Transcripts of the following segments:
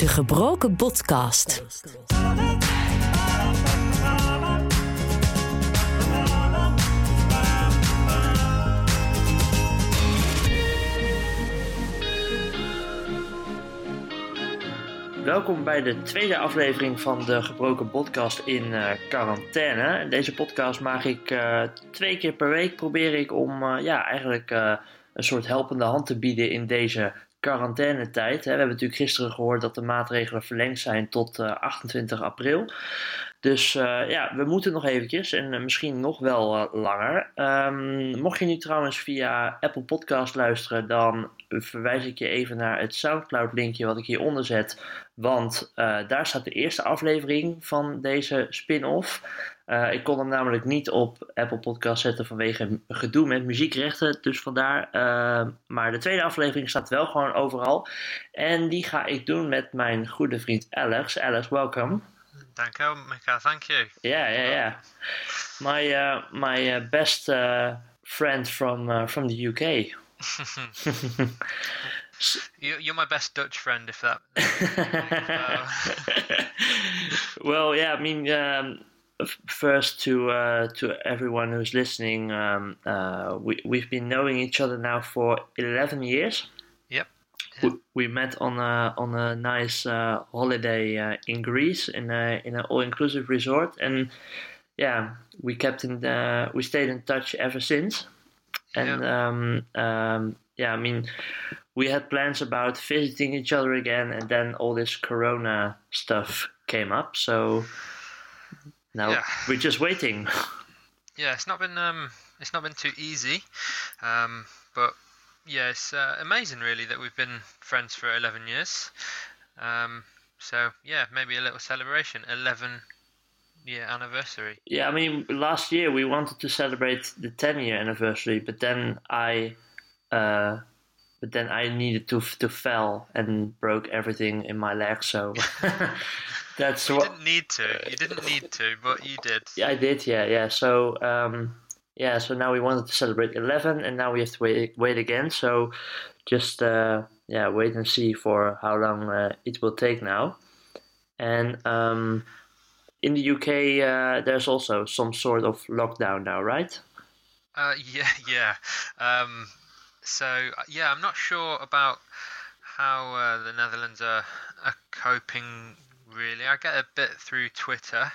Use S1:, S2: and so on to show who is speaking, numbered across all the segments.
S1: De Gebroken Podcast.
S2: Welkom bij de tweede aflevering van de Gebroken Podcast in eh, quarantaine. Deze podcast maak ik eh, twee keer per week. Probeer ik om eh, ja, eigenlijk een soort helpende hand te bieden in deze quarantainetijd. Hè. We hebben natuurlijk gisteren gehoord dat de maatregelen verlengd zijn tot eh, 28 april. Dus eh, ja, we moeten nog eventjes en eh, misschien nog wel eh, langer. Ehm, mocht je nu trouwens via Apple Podcast luisteren, dan verwijs ik je even naar het Soundcloud linkje wat ik hieronder zet. Want eh, daar staat de eerste aflevering van deze spin-off. Eh, ik kon hem namelijk niet op Apple Podcast zetten vanwege gedoe met muziekrechten. Dus vandaar. eh, maar de tweede aflevering staat wel gewoon overal. En die ga ik doen met mijn goede vriend Alex. Alex, welkom.
S3: Thank you, Mika. Thank you.
S2: Yeah, yeah, yeah. My uh, my best friend from from the UK.
S3: You, you're my best Dutch friend, if that.
S2: well, yeah. I mean, um, first to uh, to everyone who's listening, um, uh, we we've been knowing each other now for eleven years.
S3: Yep.
S2: We, we met on a on a nice uh, holiday uh, in Greece in a in an all inclusive resort, and yeah, we kept in the, we stayed in touch ever since. And um, um, yeah, I mean, we had plans about visiting each other again, and then all this Corona stuff came up. So now
S3: Yeah.
S2: we're just waiting.
S3: yeah, it's not been um, it's not been too easy, um, but yeah, it's uh, amazing really that we've been friends for 11 years. Um, so yeah, maybe a little celebration, 11 year anniversary.
S2: Yeah, I mean, last year we wanted to celebrate the 10 year anniversary, but then I, uh, but then I needed to to fell and broke everything in my leg. So that's
S3: You
S2: what
S3: didn't need to. You didn't need to, but you did.
S2: yeah, I did. Yeah, yeah. So um, yeah, so now we wanted to celebrate 11, and now we have to wait wait again. So just uh, yeah, wait and see for how long uh, it will take now. And um, in the UK, uh, there's also some sort of lockdown now, right?
S3: Uh, yeah, yeah. Um, so uh, yeah, I'm not sure about how uh, the Netherlands are, are coping. Really, I get a bit through Twitter,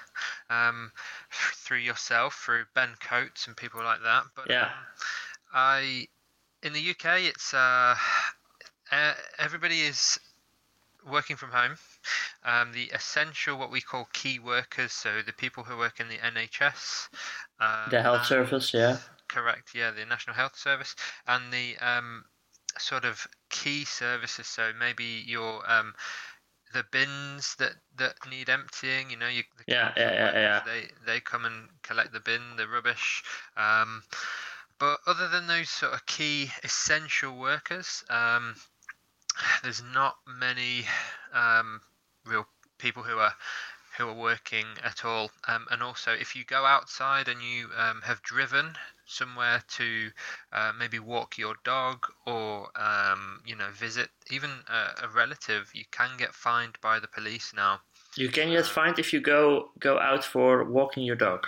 S3: um, through yourself, through Ben Coates and people like that. But
S2: Yeah.
S3: um, I, in the UK, it's uh, everybody is working from home. Um, the essential, what we call key workers, so the people who work in the NHS, um,
S2: The health
S3: and-
S2: service, yeah.
S3: Correct, yeah, the National Health Service and the um, sort of key services. So maybe your um, the bins that, that need emptying. You know, you, the
S2: Yeah, yeah, yeah, yeah.
S3: They they come and collect the bin, the rubbish. Um, but other than those sort of key essential workers, um, there's not many um, real people who are who are working at all. Um, and also, if you go outside and you um, have driven somewhere to uh, maybe walk your dog or um, you know visit even a, a relative, you can get fined by the police now.
S2: You can get fined if you go go out for walking your dog.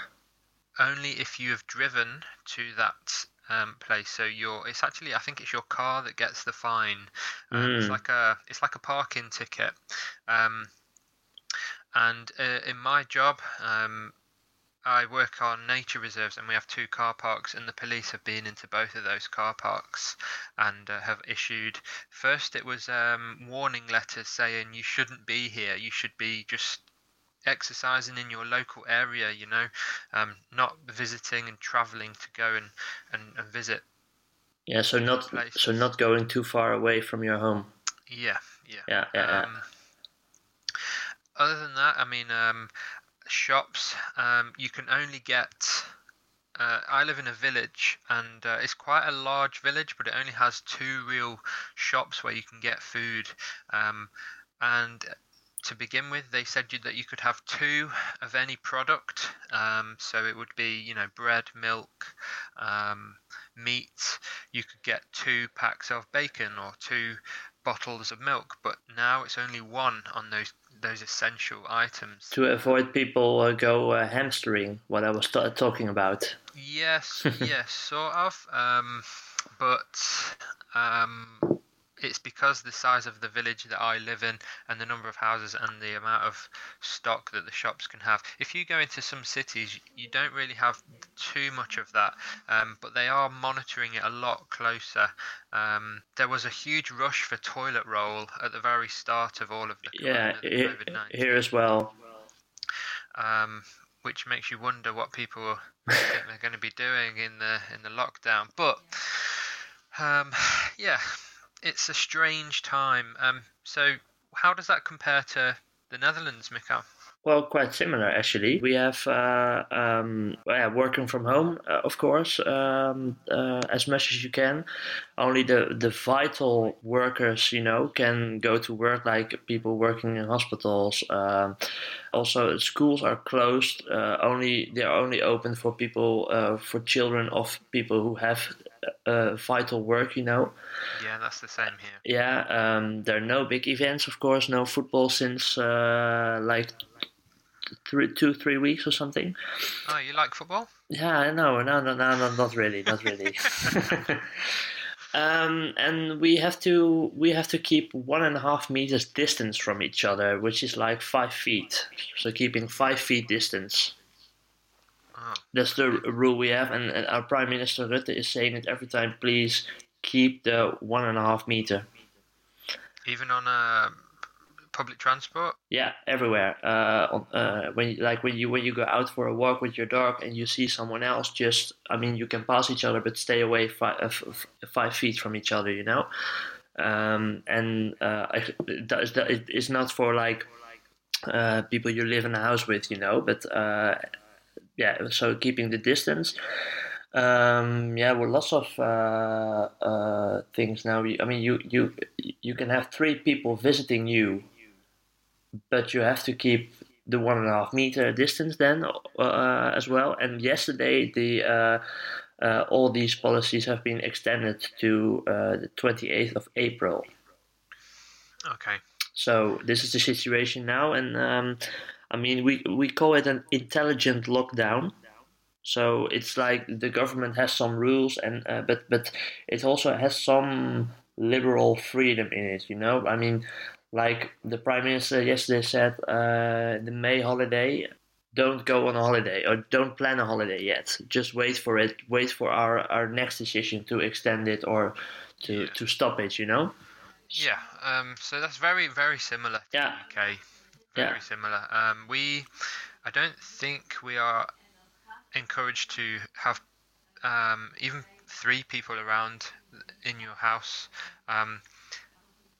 S3: Only if you have driven to that um, place. So your it's actually I think it's your car that gets the fine. Um, It's
S2: Mm.
S3: like a it's like a parking ticket. Um, and uh, in my job, um, I work on nature reserves, and we have two car parks, and the police have been into both of those car parks and uh, have issued. First, it was um, warning letters saying you shouldn't be here. You should be just exercising in your local area. You know, um, not visiting and travelling to go and, and, and visit.
S2: Yeah, so not so not going too far away from your home.
S3: Yeah, yeah.
S2: Yeah, yeah, yeah.
S3: Other than that, I mean, um, shops, um, you can only get. Uh, I live in a village, and uh, it's quite a large village, but it only has two real shops where you can get food. Um, and to begin with, they said you, that you could have two of any product. Um, so it would be, you know, bread, milk, um, meat. You could get two packs of bacon or two bottles of milk, but now it's only one on those those essential items.
S2: To avoid people uh, go uh, hamstering, what I was t- talking about.
S3: Yes, yes, sort of. Um, but um, it's because the size of the village that I live in and the number of houses and the amount of stock that the shops can have. If you go into some cities, you don't really have too much of that, um, but they are monitoring it a lot closer. Um, there was a huge rush for toilet roll at the very start of all of the
S2: Yeah, he-
S3: COVID nineteen,
S2: here as well.
S3: um, which makes you wonder what people they're going to be doing in the in the lockdown. But um, yeah, it's a strange time. Um, so how does that compare to the Netherlands, Mikael?
S2: Well, quite similar actually. We have uh, um, yeah, working from home, uh, of course, um, uh, as much as you can. Only the the vital workers, you know, can go to work, like people working in hospitals. Um, also, schools are closed. Uh, only they are only open for people uh, for children of people who have uh, vital work, you know.
S3: Yeah, that's the same here.
S2: Yeah, um, there are no big events, of course, no football since uh, like three, two, three weeks or something.
S3: Oh, you like football?
S2: Yeah, no, no, no, no, no not really, not really. um, and we have to we have to keep one and a half meters distance from each other, which is like five feet. So keeping five feet distance. That's the rule we have, and, and our Prime Minister Rutte is saying it every time. Please keep the one and a half meter.
S3: even on uh, public transport?
S2: Yeah, everywhere. Uh, on, uh, when you, like when you when you go out for a walk with your dog and you see someone else, just I mean you can pass each other, but stay away five, uh, f- five feet from each other. You know, um, and uh, I, that is, that it is not for like uh, people you live in a house with, you know, but uh, yeah, so keeping the distance. Um, yeah, well, lots of uh, uh, things now. I mean, you you you can have three people visiting you but you have to keep the one and a half meter distance then uh, as well. And yesterday, the uh, uh, all these policies have been extended to uh, the 28th of April.
S3: Okay.
S2: So this is the situation now, and um, I mean we we call it an intelligent lockdown. So it's like the government has some rules, and uh, but but it also has some liberal freedom in it. You know, I mean, like the prime minister yesterday said, uh, the May holiday. Don't go on a holiday or don't plan a holiday yet. Just wait for it. Wait for our, our next decision to extend it or to,
S3: Yeah.
S2: to stop it. You know.
S3: Yeah. Um. So that's very very similar. To
S2: Yeah.
S3: the UK. Very
S2: Yeah.
S3: similar. Um. We, I don't think we are encouraged to have um even three people around in your house. Um.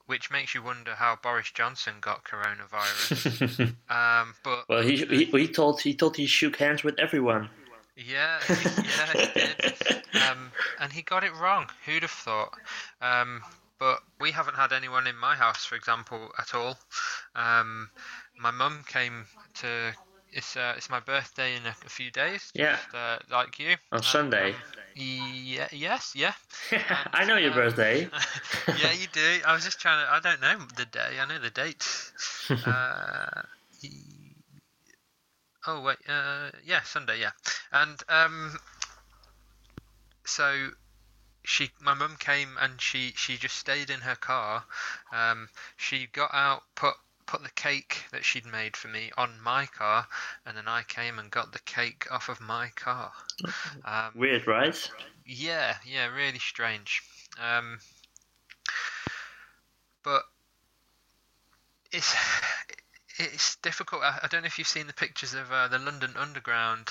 S3: Which makes you wonder how Boris Johnson got coronavirus. um. But
S2: Well, he, he he thought he thought he shook hands with everyone.
S3: Yeah, yeah, he did. Um, and he got it wrong. Who'd have thought? Um, but we haven't had anyone in my house, for example, at all. Um, my mum came to. It's uh, it's my birthday in a, a few days.
S2: Yeah.
S3: Just, uh, like you.
S2: On
S3: And,
S2: Sunday.
S3: um, yeah. Yes. Yeah.
S2: I know your
S3: um,
S2: birthday.
S3: yeah, you do. I was just trying to. I don't know the day. I know the date. uh, oh wait. Uh, yeah, Sunday. Yeah, and um, so she, my mum came and she she just stayed in her car. Um, she got out, put put the cake that she'd made for me on my car, and then I came and got the cake off of my car. Um,
S2: Weird, right?
S3: yeah, yeah, really strange. Um, but it's it's difficult. I, I don't know if you've seen the pictures of uh, the London Underground.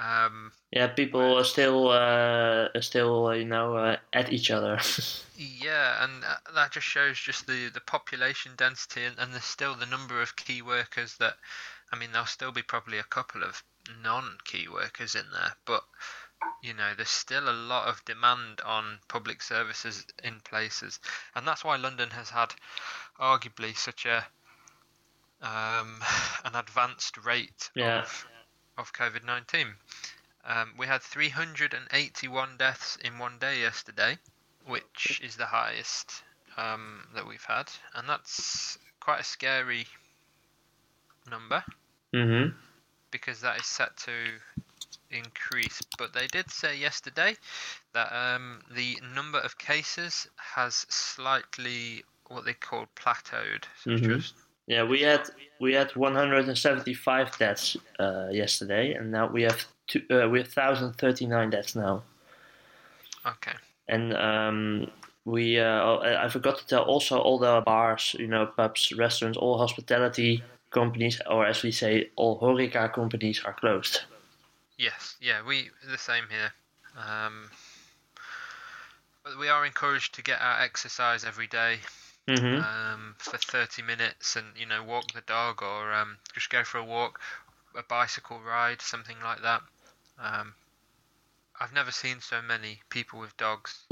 S3: Um,
S2: Yeah, people are still uh, are still you know uh, at each other.
S3: yeah, and uh, that just shows just the, the population density, and, and there's still the number of key workers that. I mean, there'll still be probably a couple of non-key workers in there, but you know, there's still a lot of demand on public services in places, and that's why London has had arguably such a um, an advanced rate
S2: Yeah.
S3: of of COVID nineteen. Um, we had 381 deaths in one day yesterday, which is the highest um, that we've had, and that's quite a scary number
S2: Mm-hmm.
S3: because that is set to increase. But they did say yesterday that um, the number of cases has slightly what they call plateaued. So
S2: Mhm.
S3: just
S2: Yeah, we had we had 175 deaths uh, yesterday, and now we have two, uh, we have 1,039 deaths now.
S3: okay.
S2: And um, we uh, I forgot to tell also all the bars, you know, pubs, restaurants, all hospitality companies, or as we say, all horeca companies are closed.
S3: Yes, yeah, we the same here. Um, but we are encouraged to get our exercise every day
S2: Mm-hmm.
S3: um, for 30 minutes and you know walk the dog or um, just go for a walk a bicycle ride something like that um, i've never seen so many people with dogs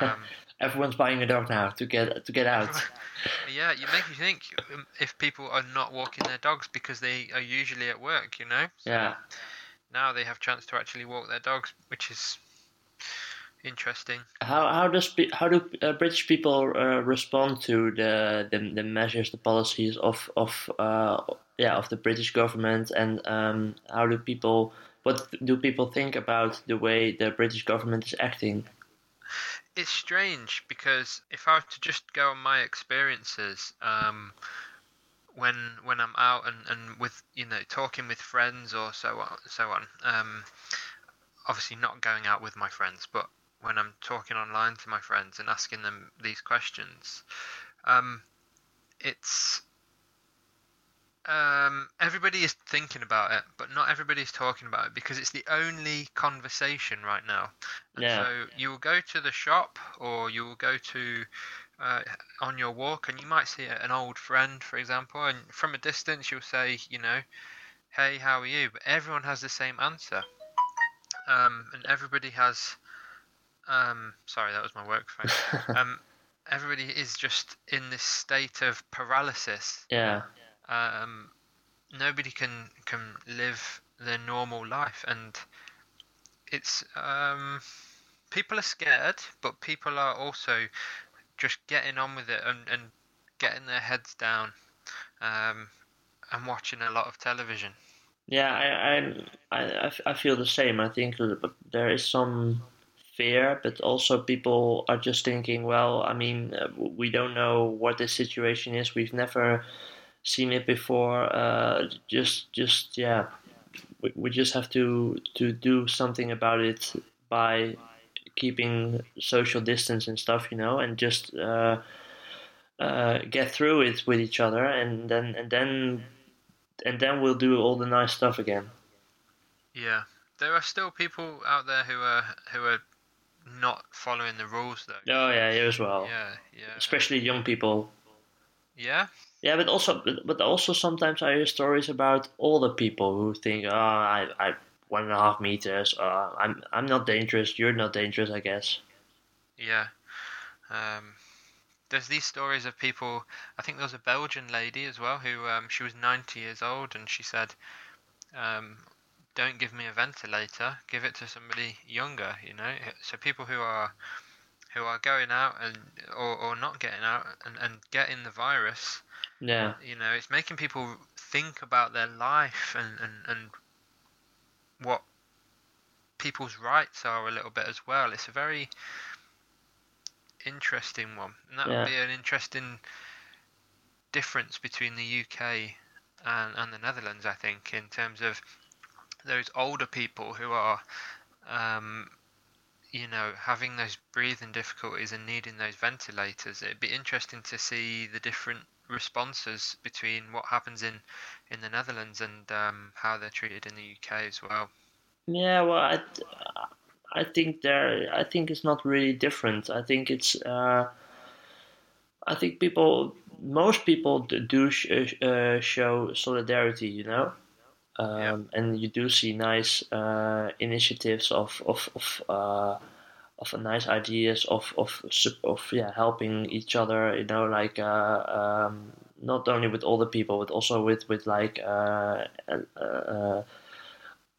S3: um,
S2: Everyone's buying a dog now to get to get out.
S3: yeah you make me think um, if people are not walking their dogs because they are usually at work you know So
S2: Yeah.
S3: now they have chance to actually walk their dogs which is interesting
S2: How how does how do uh, British people uh, respond to the, the the measures, the policies of of uh, yeah of the British government, and um, how do people what do people think about the way the British government is acting?
S3: it's strange because if I were to just go on my experiences, um, when when I'm out and, and with you know talking with friends or so on so on, um, obviously not going out with my friends, but when I'm talking online to my friends and asking them these questions, um, it's um, everybody is thinking about it, but not everybody is talking about it because it's the only conversation right now. And
S2: Yeah.
S3: So you will go to the shop or you will go to uh, on your walk and you might see an old friend, for example, and from a distance you'll say, you know, hey, how are you? But everyone has the same answer. Um, and everybody has, um, sorry, that was my work phone. um, everybody is just in this state of paralysis
S2: Yeah,
S3: um, nobody can can live their normal life, and it's um, people are scared, but people are also just getting on with it and, and getting their heads down um, and watching a lot of television.
S2: yeah. I I I feel the same. I think there is some fear, but also people are just thinking, well, I mean, uh, we don't know what the situation is. We've never seen it before. Uh, just, just yeah, we, we just have to to do something about it by keeping social distance and stuff, you know, and just uh, uh, get through it with each other, and then and then and then we'll do all the nice stuff again.
S3: Yeah, there are still people out there who are who are not following the rules though.
S2: Oh yeah, here as well.
S3: Yeah, yeah,
S2: Especially young people.
S3: yeah.
S2: Yeah, but also, but, but also sometimes I hear stories about older people who think, oh, I, I, one and a half meters. Uh, I'm, I'm not dangerous. You're not dangerous, I guess.
S3: Yeah. Um, there's these stories of people. I think there was a Belgian lady as well who um, she was 90 years old and she said, um, "Don't give me a ventilator. Give it to somebody younger." You know, so people who are who are going out and or, or not getting out and, and getting the virus.
S2: Yeah,
S3: You know, it's making people think about their life and and, and what people's rights are a little bit as well. It's a very interesting one, and that
S2: Yeah.
S3: would be an interesting difference between the UK and, and the Netherlands, I think, in terms of those older people who are, um, you know, having those breathing difficulties and needing those ventilators. It'd be interesting to see the different responses between what happens in, in the Netherlands and um, how they're treated in the UK as well.
S2: yeah. Well, I, I think there. I think it's not really different. I think it's. Uh, I think people, most people do sh- uh, show solidarity. You know. Um,
S3: Yeah.
S2: And you do see nice uh, initiatives of of of, uh, of nice ideas of of of yeah helping each other. You know, like uh, um, not only with older people, but also with with like uh, uh,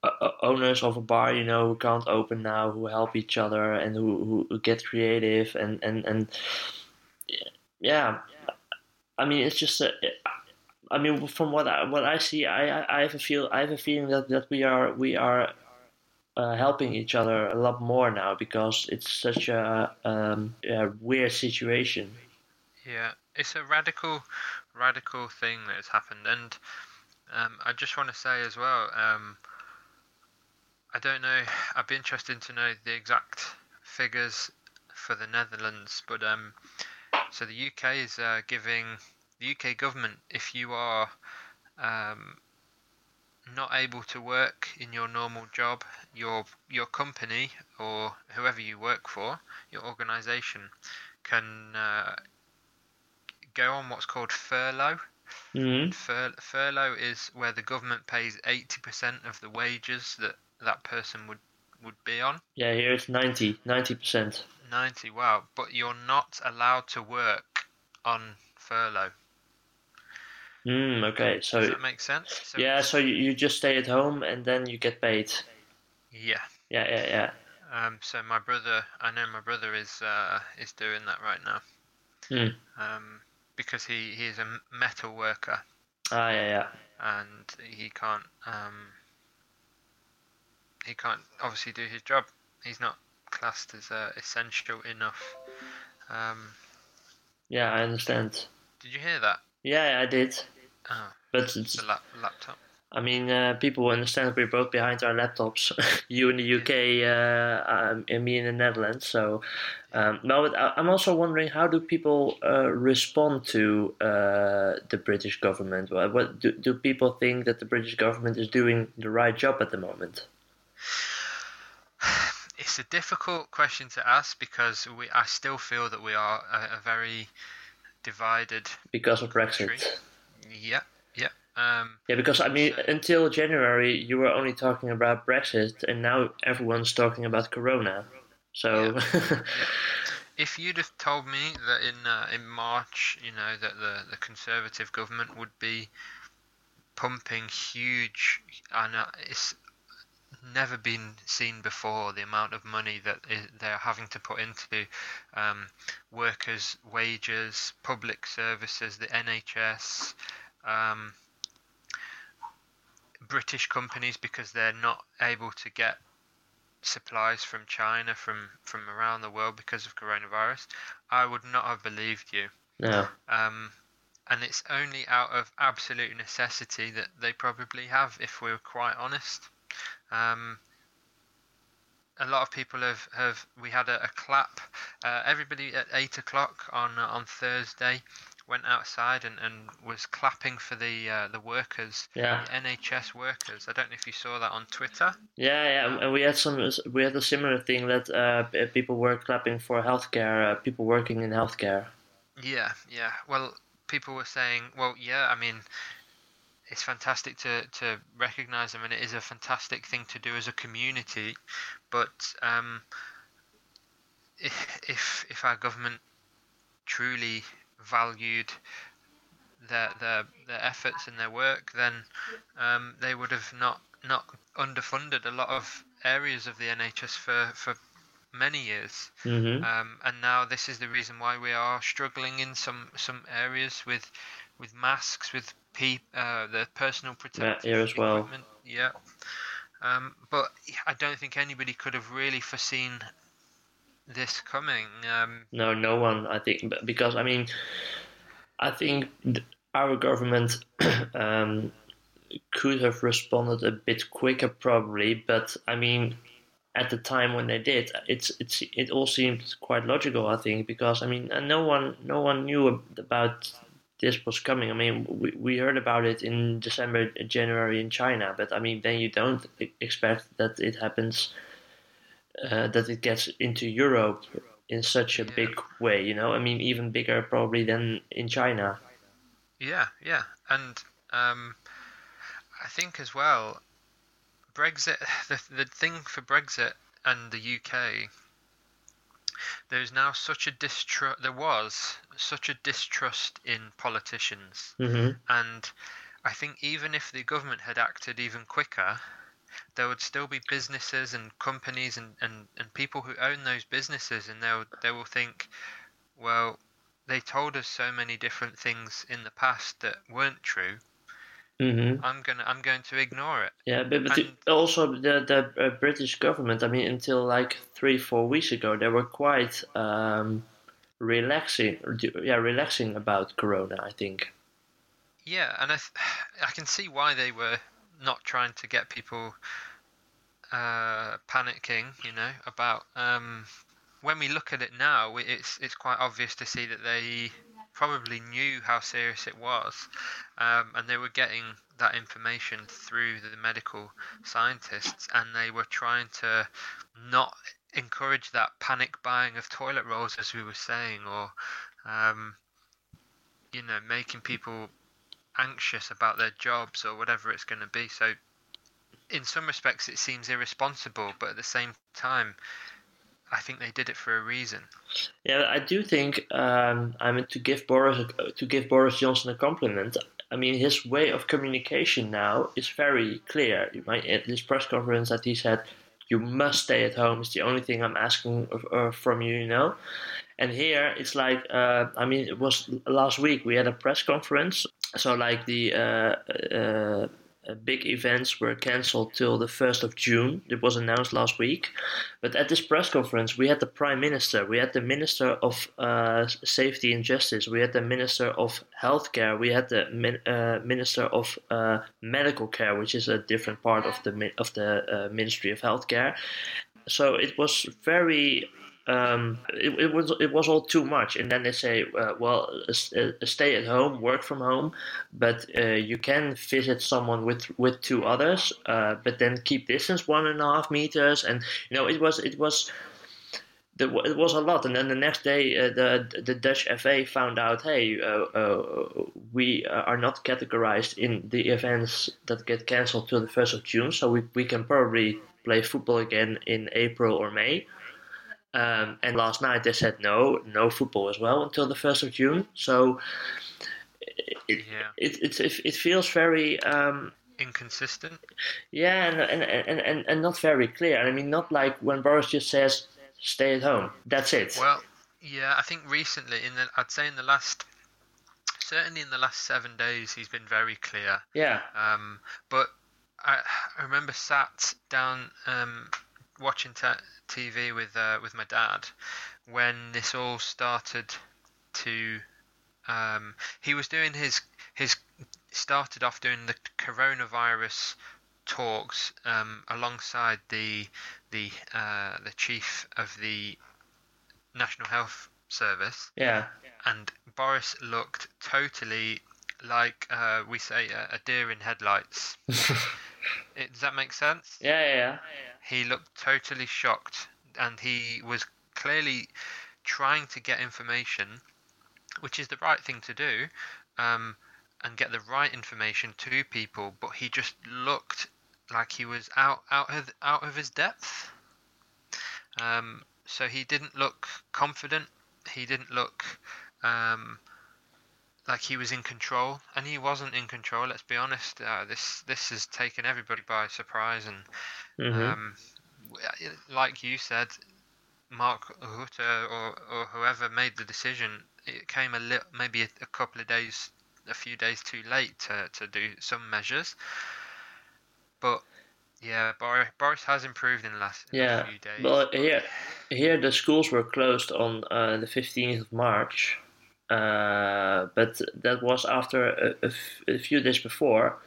S2: uh, owners of a bar. You know, who can't open now, who help each other and who who, who get creative and and and yeah, I mean, it's just a, I mean, from what I, what I see, I, I have a feel I have a feeling that, that we are we are uh, helping each other a lot more now because it's such a, um, a weird situation.
S3: Yeah, it's a radical, radical thing that has happened, and um, I just want to say as well. Um, I don't know. I'd be interested to know the exact figures for the Netherlands, but um, so the UK is uh, giving the UK government if you are um, not able to work in your normal job, your your company or whoever you work for, your organisation, can uh, go on what's called furlough.
S2: Mm-hmm.
S3: Fur- furlough is where the government pays eighty percent of the wages that that person would would be on.
S2: Yeah, here it's 90 percent.
S3: Ninety, wow! But you're not allowed to work on furlough.
S2: Mm, okay, so
S3: Does that make sense? So
S2: yeah, so you, you just stay at home and then you get paid.
S3: yeah.
S2: Yeah, yeah, yeah.
S3: Um, so my brother, I know my brother is uh, is doing that right now.
S2: Hmm.
S3: Um, because he, he is a metal worker
S2: Ah, yeah, yeah.
S3: and he can't um, he can't obviously do his job. He's not classed as uh, essential enough. Um,
S2: Yeah, I understand.
S3: did you hear that?
S2: Yeah, I did.
S3: Oh,
S2: But
S3: it's the lap- laptop.
S2: I mean, uh, people understand we're both behind our laptops. you in the UK, uh, and me in the Netherlands. So, um, no, but I- I'm also wondering how do people uh, respond to uh, the British government? What, what do, do people think that the British government is doing the right job at the moment?
S3: It's a difficult question to ask because we I still feel that we are a, a very divided
S2: Because of Brexit.
S3: country. Yeah, yeah. Um,
S2: Yeah, because I mean, until January, you were only talking about Brexit, and now everyone's talking about Corona. So,
S3: if you'd have told me that in uh, in March, you know, that the, the Conservative government would be pumping huge, and it's never been seen before the amount of money that they're having to put into um, workers' wages, public services, the NHS. Um, British companies because they're not able to get supplies from China from from around the world because of coronavirus, I would not have believed you.
S2: no.
S3: Um, and it's only out of absolute necessity that they probably have, if we're quite honest. Um, a lot of people have, have we had a, a clap. Uh, everybody at eight o'clock on uh, on Thursday went outside and, and was clapping for the uh, the workers,
S2: Yeah.
S3: the NHS workers. I don't know if you saw that on Twitter.
S2: Yeah, yeah, and we had some. We had a similar thing that uh, people were clapping for healthcare, uh, people working in healthcare.
S3: Yeah, yeah. Well, people were saying, well, yeah. I mean, it's fantastic to to recognise them, and it is a fantastic thing to do as a community. But um, if if if our government truly valued their their their efforts and their work, then um, they would have not not underfunded a lot of areas of the NHS for for many years.
S2: hmm
S3: Um, and now this is the reason why we are struggling in some some areas with with masks, with uh, the personal protective
S2: as well.
S3: equipment. Yeah. Um, but I don't think anybody could have really foreseen this coming. Um,
S2: No, no one. I think because I mean, I think our government um, could have responded a bit quicker, probably. But I mean, at the time when they did, it's it's it all seemed quite logical. I think because I mean, and no one no one knew about this was coming. I mean, we, we heard about it in December, January in China, but I mean, then you don't expect that it happens, uh, that it gets into Europe in such a
S3: Yeah.
S2: big way. You know, I mean, even bigger probably than in China.
S3: yeah, yeah, and um, I think as well, Brexit. The the thing for Brexit and the UK. There's now such a distrust. There was such a distrust in politicians.
S2: hmm
S3: And I think even if the government had acted even quicker, there would still be businesses and companies and, and, and people who own those businesses and they'll they will think, well, they told us so many different things in the past that weren't true.
S2: Mm-hmm.
S3: I'm gonna I'm going to ignore it.
S2: Yeah, but, but
S3: And-
S2: also the the uh, British government. I mean, until like three four weeks ago, they were quite um, relaxing. Yeah, relaxing about Corona. I think.
S3: Yeah, and I th- I can see why they were not trying to get people uh, panicking. You know about um, when we look at it now, it's it's quite obvious to see that they probably knew how serious it was, um, and they were getting that information through the medical scientists, and they were trying to not encourage that panic buying of toilet rolls, as we were saying, or um, you know, making people anxious about their jobs or whatever it's going to be. So, in some respects, it seems irresponsible, but at the same time, I think they did it for a reason.
S2: Yeah, I do think um, I mean to give Boris to give Boris Johnson a compliment. I mean, his way of communication now is very clear. You might at this press conference that he said, "You must stay at home. It's the only thing I'm asking of, uh, from you." You know, and here it's like uh, I mean, it was last week we had a press conference. So like the uh, uh, big events were cancelled till the first of June. It was announced last week. But at this press conference, we had the Prime Minister, we had the Minister of uh, Safety and Justice, we had the Minister of Healthcare, we had the min- uh, Minister of uh, Medical Care, which is a different part of the mi- of the uh, Ministry of Healthcare. So it was very. Um, it, it was it was all too much, and then they say, uh, well, uh, stay at home, work from home, but uh, you can visit someone with with two others, uh, but then keep distance one and a half meters, and you know it was it was it was a lot. And then the next day, uh, the the Dutch FA found out, hey, uh, we are not categorized in the events that get cancelled till the first of June, so we we can probably play football again in April or May. Um, and last night they said no, no football as well until the first of June. So it
S3: Yeah.
S2: it it, it, it feels very um,
S3: Inconsistent.
S2: yeah, and, and, and, and, and not very clear. I mean, not like when Boris just says, stay at home. That's it.
S3: Well, yeah, I think recently, in the, I'd say in the last, certainly in the last seven days, he's been very clear.
S2: yeah.
S3: Um, but I, I remember sat down um, watching t- TV with uh, with my dad when this all started to. Um, he was doing his his started off doing the coronavirus talks um, alongside the the uh, the chief of the National Health Service,
S2: Yeah.
S3: and Boris looked totally like uh, we say a, a deer in headlights. It, does that make sense?
S2: Yeah, yeah, yeah.
S3: He looked totally shocked, and he was clearly trying to get information, which is the right thing to do, um, and get the right information to people. But he just looked like he was out out of out of his depth. Um, so he didn't look confident. He didn't look um, like he was in control, and he wasn't in control. Let's be honest. Uh, this this has taken everybody by surprise, and
S2: hmm
S3: um, like you said, Mark Rutte or, or whoever made the decision, it came a little, maybe a, a couple of days, a few days too late to, to do some measures. But yeah, Boris, Boris has improved in the last
S2: Yeah.
S3: few days.
S2: Well, here, here the schools were closed on uh, the 15th of March, uh, but that was after a, a f- a few days before.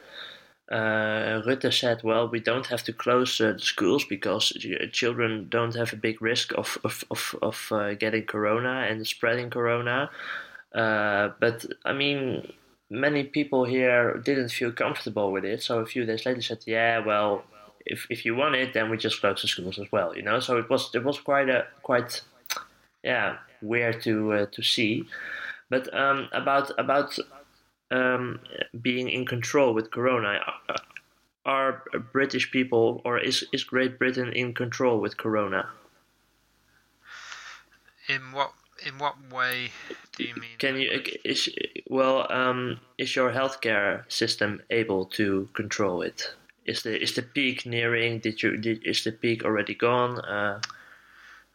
S2: Uh, Rutte said, "Well, we don't have to close uh, the schools because ch- children don't have a big risk of of of, of uh, getting corona and spreading corona." Uh, but I mean, many people here didn't feel comfortable with it. So a few days later, said, "Yeah, well, if if you want it, then we just close the schools as well." You know, so it was it was quite a quite yeah weird to uh, to see. But um, about about um, being in control with Corona, are British people or is is Great Britain in control with Corona?
S3: in what in what way do you mean?
S2: Can you is well um, is your healthcare system able to control it? Is the is the peak nearing? Did you did, is the peak already gone? Uh,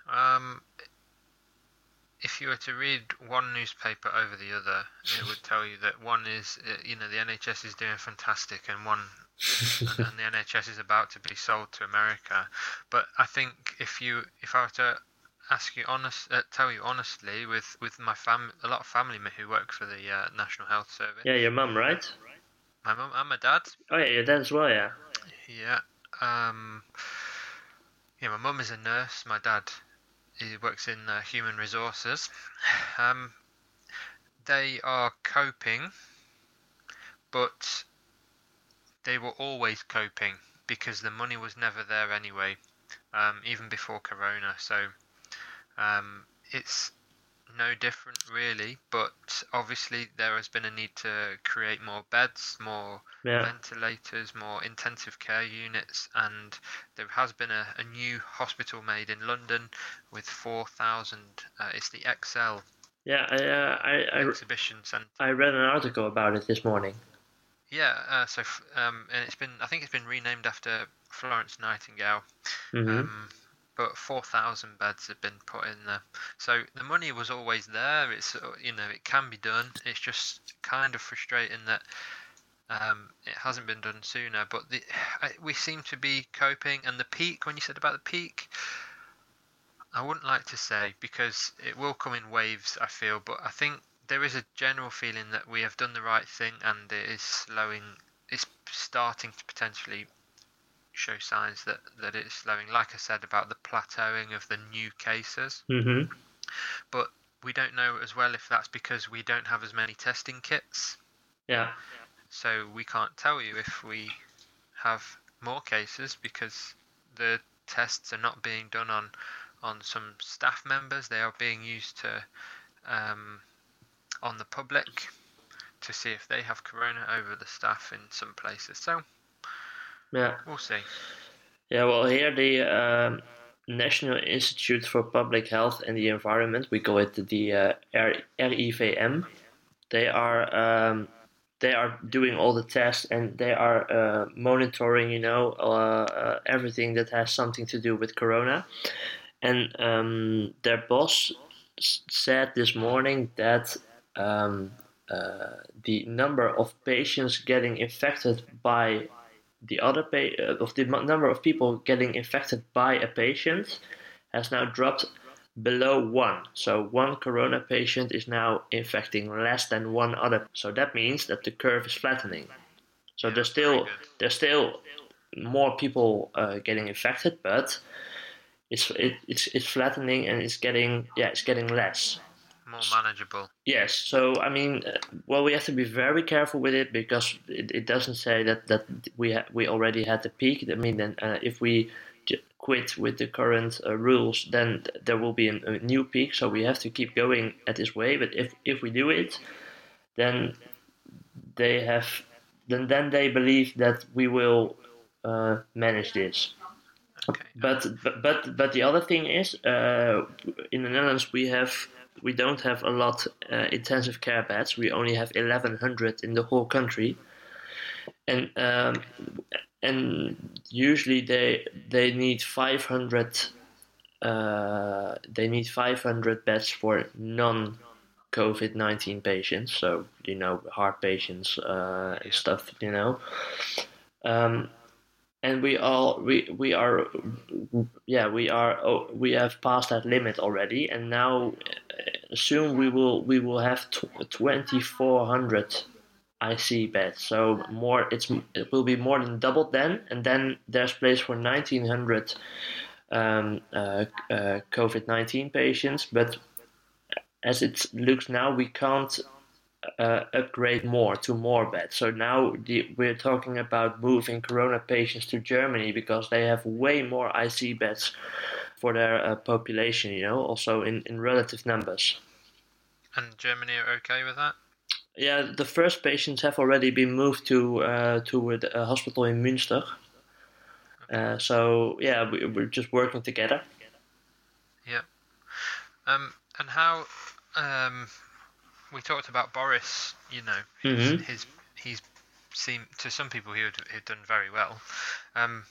S3: Um, if you were to read one newspaper over the other, it would tell you that one is, uh, you know, the NHS is doing fantastic, and one, and, and the NHS is about to be sold to America. But I think if you, if I were to ask you honest, uh, tell you honestly, with with my fam, a lot of family me who work for the uh, National Health Service.
S2: Yeah, your mum, right?
S3: My mum and my dad.
S2: Oh yeah, your dad as well. Yeah.
S3: Yeah. Um. Yeah, my mum is a nurse. My dad, he works in uh, human resources. Um. They are coping, but they were always coping because the money was never there anyway, um, even before Corona. So um, it's no different really, but obviously there has been a need to create more beds, more
S2: Yeah.
S3: ventilators, more intensive care units, and there has been a, a new hospital made in London with 4,000. Uh, it's the ExCeL
S2: Yeah. I, uh, I, I,
S3: exhibition centre.
S2: I read an article about it this morning.
S3: Yeah, uh, so f- um, and it's been I think it's been renamed after Florence Nightingale.
S2: hmm
S3: Um, but 4,000 beds have been put in there. So the money was always there. It's uh, you know it can be done. It's just kind of frustrating that um, it hasn't been done sooner. But the, we seem to be coping. And the peak, when you said about the peak, I wouldn't like to say because it will come in waves. I feel, but I think there is a general feeling that we have done the right thing and it is slowing. It's starting to potentially show signs that, that it's slowing. Like I said about the plateauing of the new cases,
S2: hmm
S3: but we don't know as well if that's because we don't have as many testing kits.
S2: Yeah.
S3: So we can't tell you if we have more cases because the tests are not being done on on some staff members. They are being used to um, on the public to see if they have corona over the staff in some places. So
S2: Yeah.
S3: we'll see.
S2: Yeah, well, here the um, National Institute for Public Health and the Environment, we call it the uh, RIVM. They are um, they are doing all the tests and they are uh, monitoring, you know, uh, uh, everything that has something to do with Corona. And um, their boss s- said this morning that um, uh, the number of patients getting infected by the other pa- uh, of the number of people getting infected by a patient has now dropped below one. So one corona patient is now infecting less than one other. So that means that the curve is flattening. So there's still there's still more people uh, getting infected, but it's it, it's it's flattening and it's getting yeah it's getting less.
S3: More manageable.
S2: Yes, so I mean, uh, well, we have to be very careful with it because it, it doesn't say that that we ha- we already had the peak. I mean, then uh, if we j- quit with the current uh, rules, then th- there will be an, a new peak. So we have to keep going at this way. But if if we do it, then they have then then they believe that we will uh, manage this.
S3: Okay.
S2: But but but but the other thing is, uh, in the Netherlands we have we don't have a lot uh, intensive care beds. We only have 1,100 in the whole country, and um, and usually they they need 500. Uh, they need 500 beds for non COVID 19 patients, so you know, heart patients uh, and stuff, you know. Um, and we all we we are yeah we are oh, we have passed that limit already. And now uh, soon we will we will have 2400 IC beds. So more it's it will be more than doubled then. And then there's place for 1900 um, uh, uh, COVID-19 patients. But as it looks now we can't uh, upgrade more to more beds. So now the, we're talking about moving corona patients to Germany because they have way more IC beds for their uh, population, you know, also in, in relative numbers.
S3: And Germany are okay with that?
S2: Yeah, the first patients have already been moved to uh, to a hospital in Münster. Uh, so yeah, we, we're just working together.
S3: Yeah. Um, and how um, we talked about Boris, you know, his,
S2: Mhm.
S3: his he's seemed to some people he had, he'd done very well. Um,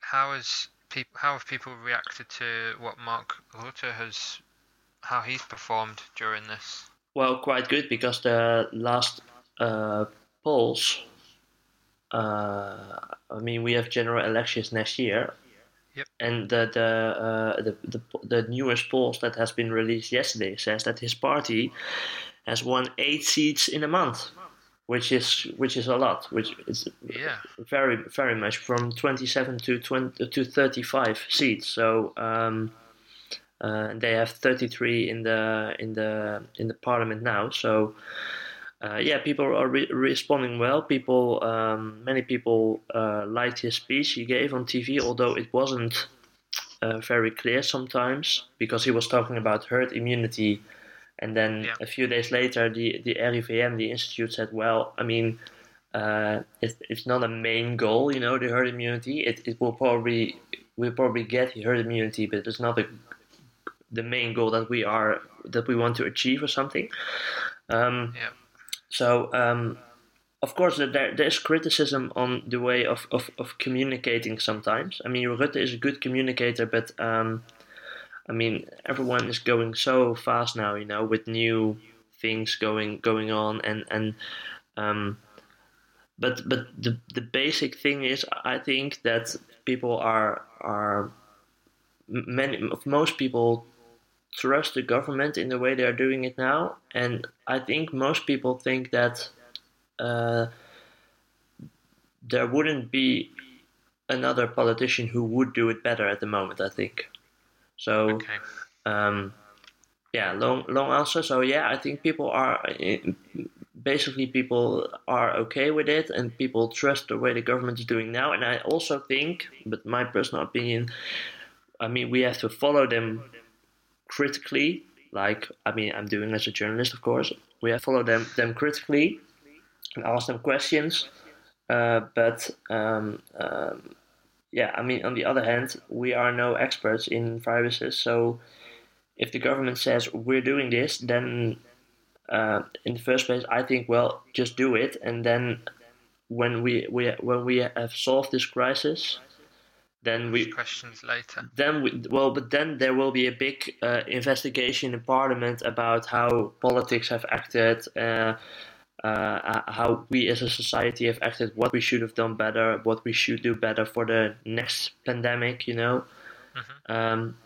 S3: how has people how have people reacted to what Mark Rutte has how he's performed during this.
S2: Well, quite good because the last uh, polls. Uh, I mean, we have general elections next year,
S3: Yep.
S2: and the the, uh, the the the newest polls that has been released yesterday says that his party has won eight seats in a month, which is which is a lot, which is
S3: Yeah.
S2: very very much from 27 to 20 to 35 seats. So um, uh, they have 33 in the in the in the parliament now. So uh, yeah, people are re- responding well. People, um, many people uh, liked his speech he gave on TV, although it wasn't uh, very clear sometimes because he was talking about herd immunity. And then
S3: Yeah.
S2: a few days later, the, the RIVM, the institute, said, well, I mean, uh, it, it's not a main goal, you know, the herd immunity. It, it will probably we'll probably get herd immunity, but it's not the the main goal that we are that we want to achieve or something. Um,
S3: Yeah.
S2: So, um, of course, there, there's criticism on the way of, of, of communicating sometimes. I mean, Rutte is a good communicator, but um, I mean, everyone is going so fast now, you know, with new things going going on, and and um, but but the the basic thing is, I think that people are are many most people trust the government in the way they are doing it now, and I think most people think that uh, there wouldn't be another politician who would do it better at the moment. I think so.
S3: Okay.
S2: Um, yeah, long long answer. So yeah, I think people are basically people are okay with it, and people trust the way the government is doing now. And I also think, but my personal opinion, I mean, we have to follow them critically. Like I mean, I'm doing as a journalist, of course. We follow them them critically and ask them questions. Uh, but um, um, yeah, I mean, on the other hand, we are no experts in viruses, so if the government says we're doing this, then uh, in the first place, I think well, just do it, and then when we, we when we have solved this crisis, then we
S3: Questions later.
S2: then we, well, but then there will be a big uh, investigation in Parliament about how politics have acted. Uh, uh, how we as a society have acted, what we should have done better, what we should do better for the next pandemic, you know. Um,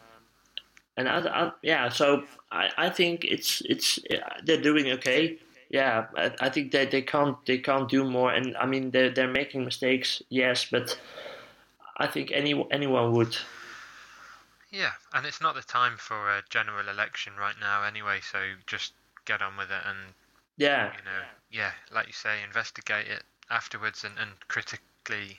S2: and I, I, yeah, so I, I think it's it's they're doing okay. Yeah, I, I think that they can't they can't do more, and I mean they're they're making mistakes, yes, but I think any anyone would.
S3: Yeah, and it's not the time for a general election right now anyway, so just get on with it and
S2: Yeah,
S3: you know, yeah, like you say, investigate it afterwards and, and critically.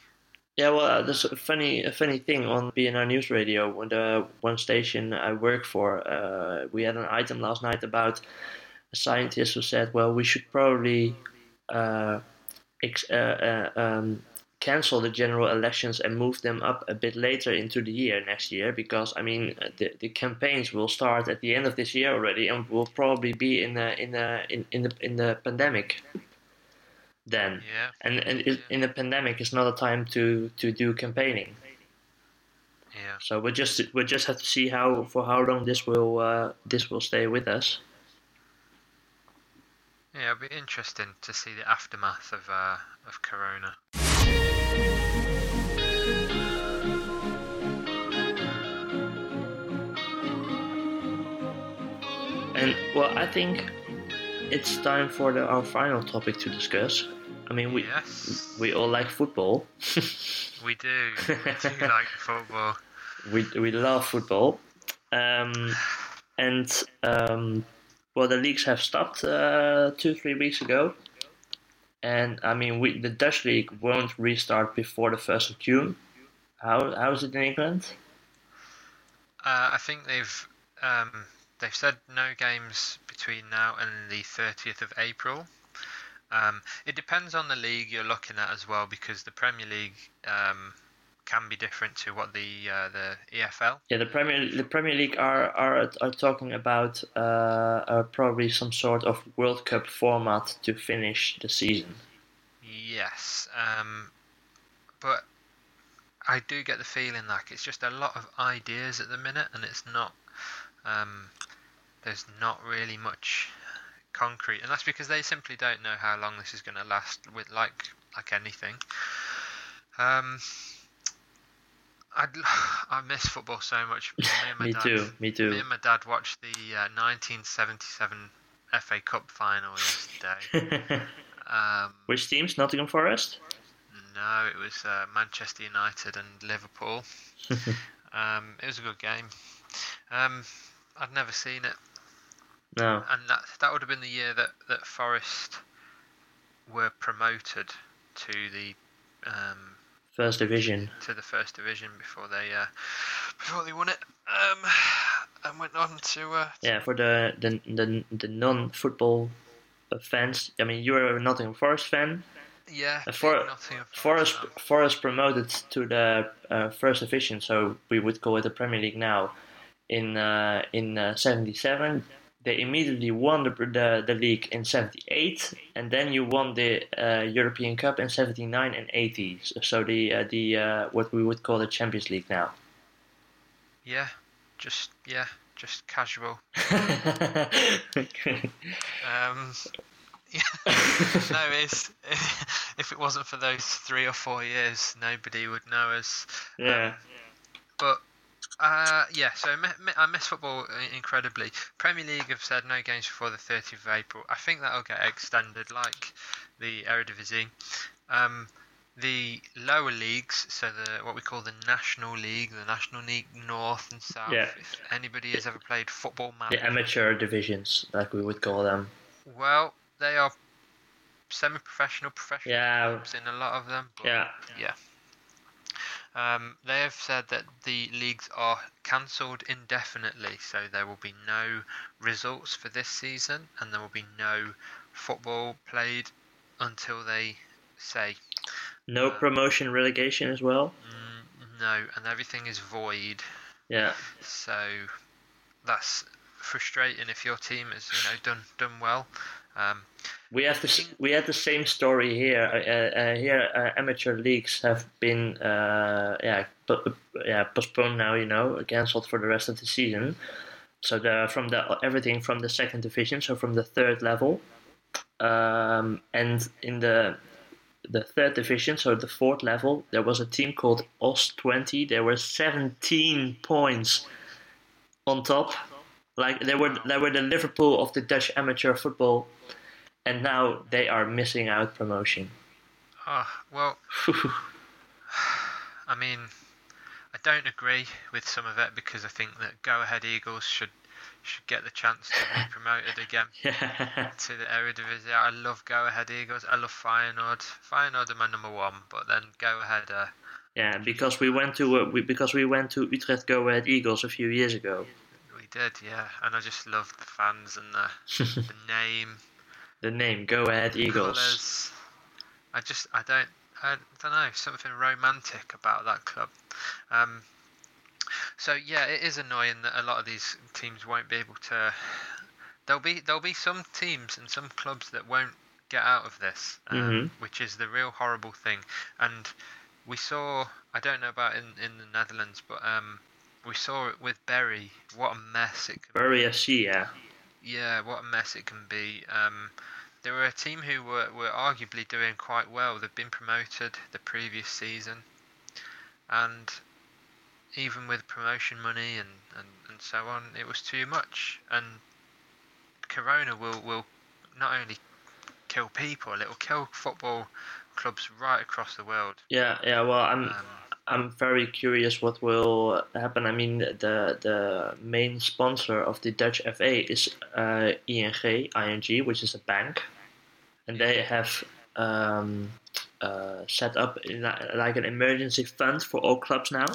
S2: Yeah, well, uh, there's a funny, a funny thing on BNR News Radio. When the one station I work for, uh, we had an item last night about a scientist who said, "Well, we should probably uh, ex- uh, uh, um, cancel the general elections and move them up a bit later into the year next year, because I mean, the, the campaigns will start at the end of this year already, and will probably be in the in the in, in the in the pandemic." Then,
S3: Yeah,
S2: and and it, in the pandemic it's not a time to to do campaigning
S3: yeah,
S2: so we just we just have to see how for how long this will uh, this will stay with us
S3: yeah. It'll be interesting to see the aftermath of uh, of Corona.
S2: And well i think it's time for the, our final topic to discuss. I mean we
S3: Yes,
S2: we all like football.
S3: We do. We do like football.
S2: we we love football. Um, and um, well the leagues have stopped uh, two three weeks ago. And i mean we the dutch league won't restart before the 1st of june. How how is it in england?
S3: Uh, I think they've um, they've said no games between now and the 30th of April. Um, it depends on the league you're looking at as well, because the Premier League um, can be different to what the uh, the EFL.
S2: Yeah, the Premier the Premier League are are, are talking about uh, uh, probably some sort of World Cup format to finish the season.
S3: Yes, um, but I do get the feeling like it's just a lot of ideas at the minute, and it's not. Um, there's not really much concrete, and that's because they simply don't know how long this is going to last. With like like anything, um, I I miss football so much. Me, and my
S2: Me
S3: dad,
S2: too. Me
S3: Me
S2: too.
S3: and my dad watched the uh, 1977 FA Cup final yesterday. Um,
S2: Which teams? Nottingham Forest.
S3: no, it was uh, Manchester United and Liverpool. um, it was a good game. Um, I'd never seen it,
S2: No.
S3: and that that would have been the year that that Forest were promoted to the um,
S2: First division.
S3: to the first division before they uh, before they won it. Um, and went on to uh,
S2: Yeah, for the the the, the non-football fans. I mean, you're a Nottingham Forest fan.
S3: yeah.
S2: Uh, For-
S3: Nottingham
S2: Forest
S3: fan.
S2: Forest promoted to the uh, first division, so we would call it the Premier League now. In uh, in uh, '77, they immediately won the, the the league in '78, and then you won the uh, European Cup in '79 and '80. So the uh, the uh, what we would call the Champions League now.
S3: Yeah, just yeah, just casual. Um, yeah. no, it's if it wasn't for those three or four years, nobody would know us.
S2: yeah,
S3: But uh, yeah, so I miss football incredibly. Premier League have said no games before the 30th of April. I think that'll get extended, like the Eredivisie. Um, the lower leagues, so the what we call the National League, the National League North and South.
S2: Yeah.
S3: If anybody has ever played Football
S2: the amateur divisions, like we would call them.
S3: well, they are semi-professional, professional
S2: Yeah,
S3: clubs in a lot of them. But
S2: yeah.
S3: yeah. Um, they have said that the leagues are cancelled indefinitely, so there will be no results for this season, and there will be no football played until they say
S2: No promotion relegation as well.
S3: mm, no, and everything is void.
S2: Yeah,
S3: So that's frustrating if your team has you know done done well. Um,
S2: we have the we had the same story here. Uh, uh, here, uh, amateur leagues have been uh, yeah po- yeah postponed now. You know, cancelled for the rest of the season. So the from the everything from the second division, so from the third level, um, and in the the third division, so the fourth level, there was a team called OSS twenty. There were seventeen points on top. Like they were they were the Liverpool of the Dutch amateur football, and now they are missing out promotion.
S3: oh well, I mean, I don't agree with some of it because I think that Go Ahead Eagles should should get the chance to be promoted again
S2: yeah,
S3: to the Eredivisie. I love Go Ahead Eagles. I love Feyenoord. Feyenoord are my number one, but then Go Ahead. Uh,
S2: yeah, because we went to uh, we, because we went to Utrecht Go Ahead Eagles a few years ago.
S3: we did, yeah, and I just love the fans and the the name.
S2: The name Go Ahead Eagles.
S3: Colours. I just I don't I don't know something romantic about that club. Um, so yeah, it is annoying that a lot of these teams won't be able to. There'll be there'll be some teams and some clubs that won't get out of this, um,
S2: Mhm.
S3: which is the real horrible thing. And we saw I don't know about in in the Netherlands, but um, we saw it with Bury. What a mess it could
S2: Bury FC, yeah.
S3: Yeah, what a mess it can be. Um, they were a team who were, were arguably doing quite well. They've been promoted the previous season, and even with promotion money and, and, and so on, it was too much. And Corona will, will not only kill people, it will kill football clubs right across the world.
S2: Yeah, yeah. Well, I'm
S3: Um,
S2: I'm very curious what will happen. I mean, the the main sponsor of the Dutch FA is uh, ING, ING, which is a bank, and they have um, uh, set up li- like an emergency fund for all clubs now.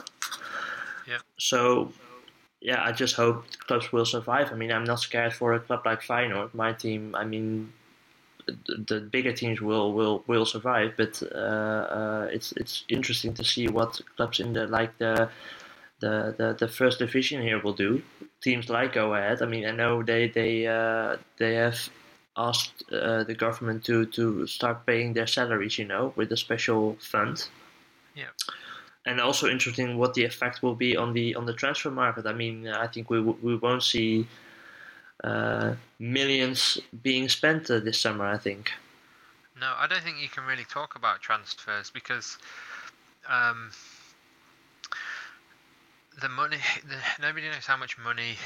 S3: Yeah.
S2: So, yeah, I just hope clubs will survive. I mean, I'm not scared for a club like Feyenoord. My team, I mean, the, bigger teams will will will survive, but uh, uh, it's it's interesting to see what clubs in the like the the, the, the first division here will do. Teams like Go Ahead. I mean, I know they they uh, they have asked uh, the government to to start paying their salaries. You know, with a special fund.
S3: Yeah.
S2: And also interesting what the effect will be on the on the transfer market. I mean, I think we we won't see millions being spent uh, this summer. I think.
S3: No, I don't think you can really talk about transfers because um, the money. The, nobody knows how much money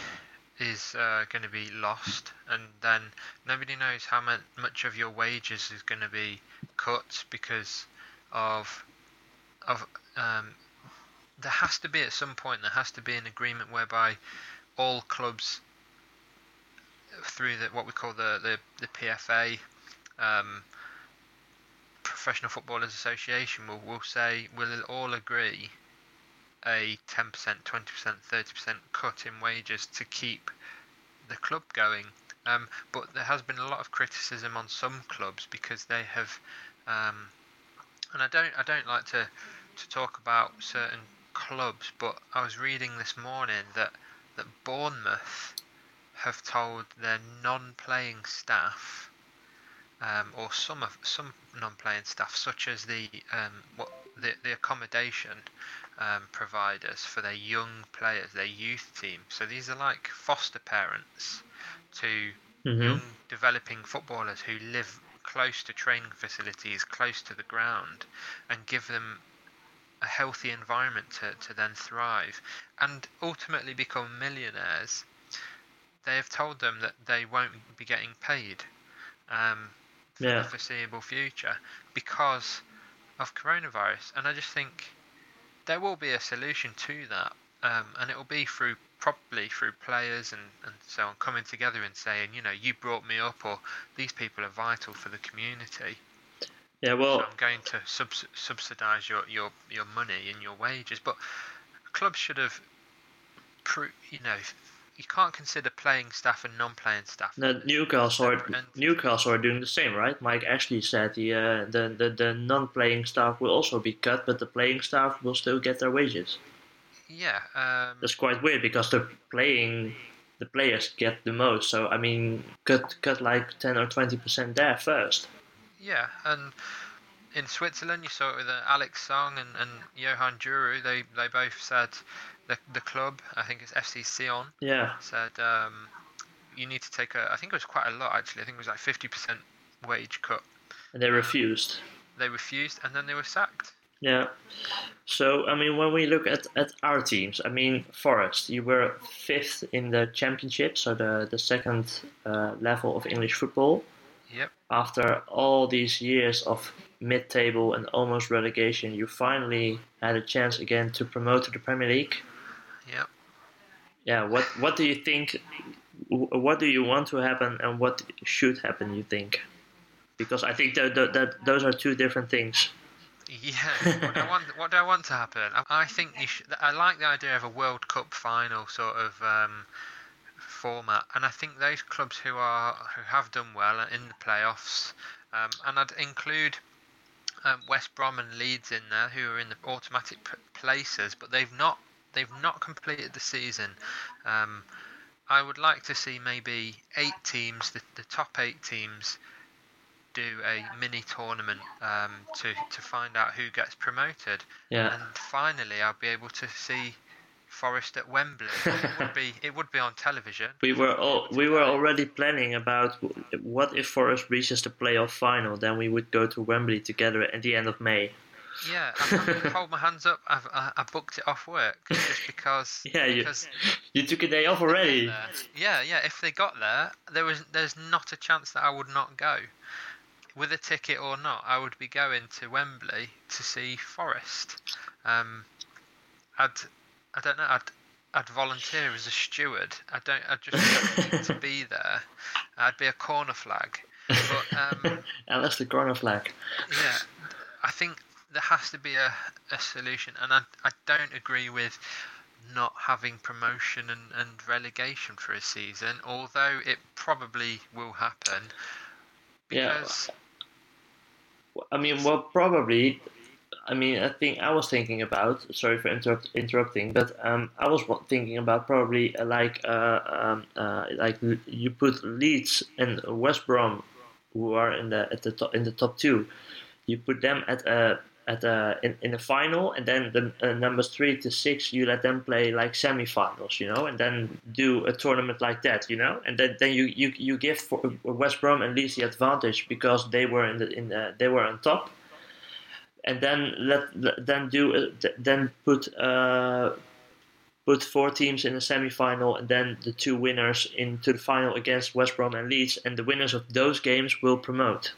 S3: is uh, going to be lost, and then nobody knows how much, much of your wages is going to be cut because of of um, there has to be at some point there has to be an agreement whereby all clubs through the what we call the the, the PFA um, Professional Footballers Association will will say will all agree a 10%, 20%, 30% cut in wages to keep the club going. Um, but there has been a lot of criticism on some clubs because they have, um, and I don't, I don't like to, to talk about certain clubs, but I was reading this morning that that Bournemouth have told their non-playing staff, um, or some of some non-playing staff, such as the um, what the, the accommodation um, providers for their young players, their youth team. So these are like foster parents to
S2: Mhm.
S3: young developing footballers who live close to training facilities, close to the ground, and give them a healthy environment to, to then thrive and ultimately become millionaires. They have told them that they won't be getting paid um, for
S2: Yeah.
S3: the foreseeable future because of coronavirus. And I just think there will be a solution to that, um, and it will be through probably through players and, and so on coming together and saying, you know, you brought me up, or these people are vital for the community.
S2: Yeah.
S3: So
S2: Well.
S3: I'm going to subs- subsidise your, your your money and your wages. But clubs should have, pro- you know, you can't consider playing staff and non-playing staff.
S2: No, Newcastle are. Newcastle are doing the same, right? Mike Ashley said the, uh, the the the non-playing staff will also be cut, but the playing staff will still get their wages.
S3: Yeah, um,
S2: That's quite weird because the playing the players get the most. So I mean, cut cut like ten or twenty percent there first.
S3: Yeah, and in Switzerland, you saw it with uh, Alex Song and, and Johan Djourou. They they both said the the club, I think it's FC Sion,
S2: Yeah,
S3: said um, you need to take a. I think it was quite a lot actually. I think it was like fifty percent wage cut.
S2: and they refused.
S3: They refused, and then they were sacked.
S2: Yeah. So I mean, when we look at, at our teams, I mean, Forest, you were fifth in the championship, so the the second uh, level of English football.
S3: Yep.
S2: After all these years of mid-table and almost relegation, you finally had a chance again to promote to the Premier League. Yeah. What What do you think? What do you want to happen, and what should happen? You think? Because I think that, that, that those are two different things.
S3: Yeah. what, do I want, what do I want to happen? I, think should, I like the idea of a World Cup final sort of um, format, and I think those clubs who are who have done well in the playoffs, um, and I'd include um, West Brom and Leeds in there, who are in the automatic p- places, but they've not they've not completed the season. Um, I would like to see maybe eight teams, the, the top eight teams, do a mini tournament um, to to find out who gets promoted,
S2: Yeah.
S3: and finally I'll be able to see Forest at Wembley. it would be it would be on television.
S2: We were all, we were already planning about what if Forest reaches the playoff final, then we would go to Wembley together at the end of May.
S3: Yeah, I'm to hold my hands up. I've I, I booked it off work just because.
S2: Yeah, you-
S3: because
S2: You took a day off already.
S3: Yeah, yeah. If they got there, there was there's not a chance that I would not go, with a ticket or not. I would be going to Wembley to see Forest. Um, I'd I don't know. I'd I'd volunteer as a steward. I don't. I just don't need to be there. I'd be a corner flag. But um,
S2: the corner flag.
S3: yeah, I think there has to be a, a solution, and I, I don't agree with not having promotion and, and relegation for a season, although it probably will happen.
S2: Yeah.
S3: Because
S2: I mean, well, probably. I mean, I think I was thinking about. Sorry for interrupt, interrupting, but um, I was thinking about probably uh, like uh, um, uh, like you put Leeds and West Brom, who are in the at the top in the top two, you put them at a at the in, in the final, and then the uh, numbers three to six you let them play like semifinals, you know, and then do a tournament like that, you know, and then, then you, you you give for West Brom and Leeds the advantage because they were in the in the, they were on top, and then let then do uh, then put. Uh, put four teams in the semi-final and then the two winners into the final against West Brom and Leeds, and the winners of those games will promote.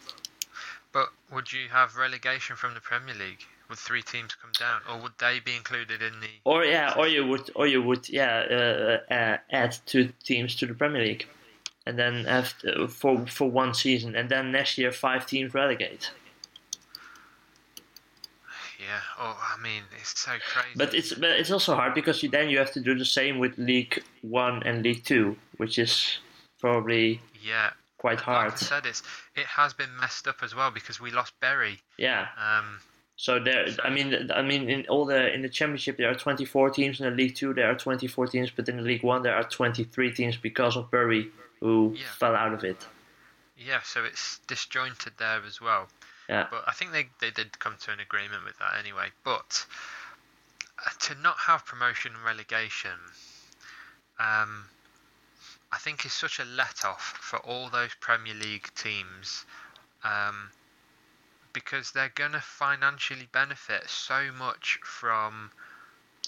S3: But would you have relegation from the Premier League? Would three teams come down, or would they be included in the?
S2: Or yeah, or you would, or you would, yeah, uh, uh, add two teams to the Premier League, and then have to, for for one season, and then next year five teams relegate.
S3: Yeah. Oh, I mean, it's so crazy.
S2: But it's but it's also hard because you then you have to do the same with League One and League Two, which is probably
S3: yeah
S2: quite hard.
S3: Like I said, it's it has been messed up as well because we lost Bury.
S2: Yeah.
S3: Um.
S2: So there, I mean, I mean, in all the in the championship there are 24 teams. In the League Two there are 24 teams, but in the League One there are 23 teams because of Bury who
S3: Yeah.
S2: fell out of it.
S3: Yeah, so it's disjointed there as well.
S2: Yeah.
S3: But I think they, they did come to an agreement with that anyway. But uh, to not have promotion and relegation, um, I think is such a let off for all those Premier League teams um, because they're going to financially benefit so much from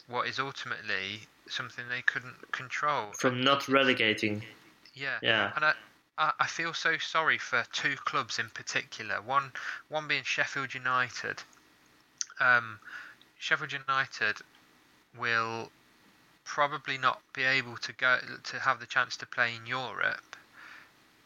S3: what is ultimately something they couldn't control.
S2: From not relegating.
S3: Yeah.
S2: Yeah.
S3: And I, I, I feel so sorry for two clubs in particular. One, one being Sheffield United. Um, Sheffield United will probably not be able to go to have the chance to play in Europe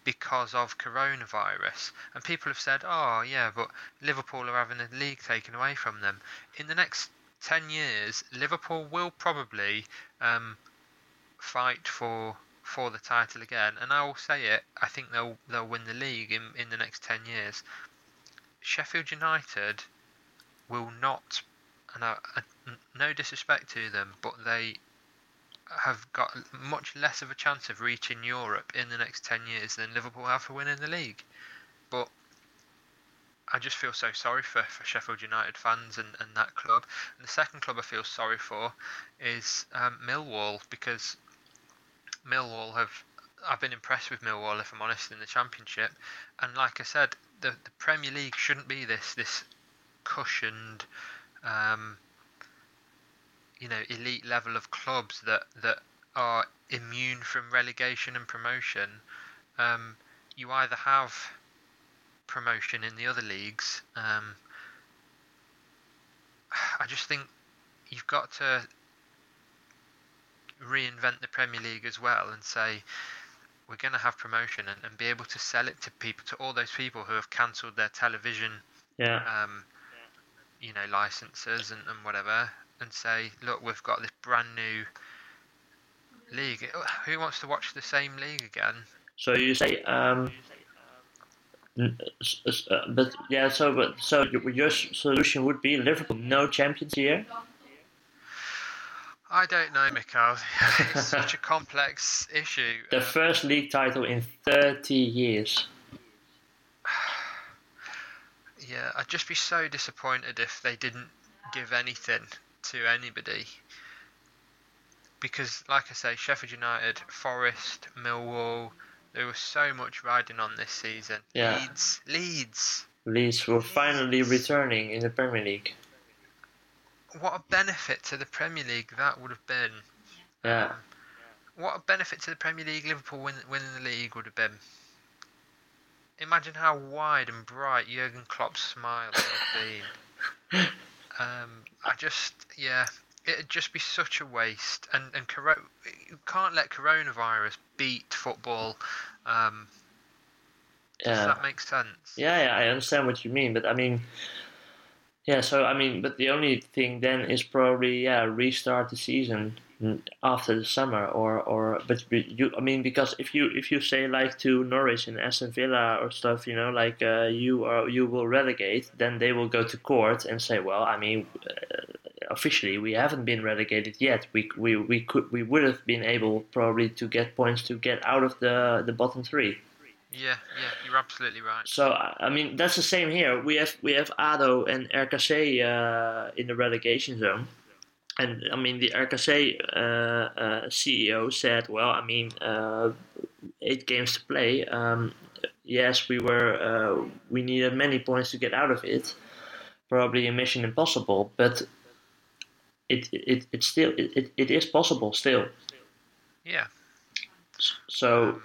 S3: because of coronavirus. And people have said, "Oh, yeah, but Liverpool are having the league taken away from them." In the next ten years, Liverpool will probably um, fight for for the title again, and I will say it. I think they'll they'll win the league in in the next ten years. Sheffield United will not, and I, I, no disrespect to them, but they have got much less of a chance of reaching Europe in the next ten years than Liverpool have for winning the league. But I just feel so sorry for, for Sheffield United fans and, and that club. And the second club I feel sorry for is um, Millwall because Millwall have I've been impressed with Millwall if I'm honest in the championship and like I said the, the Premier League shouldn't be this this cushioned um, you know elite level of clubs that that are immune from relegation and promotion um, you either have promotion in the other leagues um, I just think you've got to reinvent the Premier League as well and say we're going to have promotion and, and be able to sell it to people, to all those people who have cancelled their television,
S2: Yeah.
S3: um, you know, licenses and, and whatever, and say, look, we've got this brand new league. Who wants to watch the same league again?
S2: So you say, um, n- s- s- uh, but yeah. So but so your solution would be Liverpool no champions here.
S3: I don't know, Mikhail. It's such a complex issue.
S2: The first league title in 30 years.
S3: Yeah, I'd just be so disappointed if they didn't give anything to anybody. Because, like I say, Sheffield United, Forest, Millwall, there was so much riding on this season.
S2: Yeah.
S3: Leeds, Leeds.
S2: Leeds were finally returning in the Premier League.
S3: What a benefit to the Premier League that would have been.
S2: Yeah.
S3: Um, what a benefit to the Premier League Liverpool win, winning the league would have been. Imagine how wide and bright Jurgen Klopp's smile would have been. Um, I just, yeah, it'd just be such a waste. And and coro- you can't let coronavirus beat football. Um, does
S2: Yeah.
S3: that make sense?
S2: Yeah, yeah, I understand what you mean, but I mean, yeah. So I mean, but the only thing then is probably yeah restart the season after the summer, or or but you I mean because if you if you say like to Norwich and Aston Villa or stuff, you know, like uh, you are you will relegate, then they will go to court and say, well, I mean. Uh, Officially, we haven't been relegated yet. We, we we could we would have been able probably to get points to get out of the the bottom three.
S3: Yeah, yeah, you're absolutely right.
S2: So I I mean that's the same here. We have we have ADO and RKC uh, in the relegation zone, and I mean the RKC uh, uh, CEO said, well, I mean uh, eight games to play. Um, yes, we were uh, we needed many points to get out of it. Probably a mission impossible, but it it it still it, it, is possible still.
S3: Yeah.
S2: So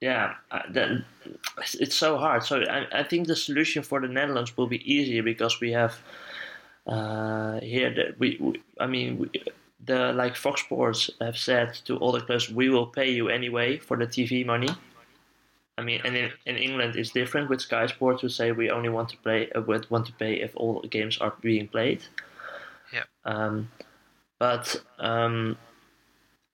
S2: yeah, uh, that, it's so hard. So I, I think the solution for the Netherlands will be easier because we have uh, here that we, we I mean we, the like Fox Sports have said to all the clubs we will pay you anyway for the TV money. I mean, and in, in England it's different with Sky Sports who say we only want to play uh, want to pay if all games are being played.
S3: Yeah.
S2: Um, but um,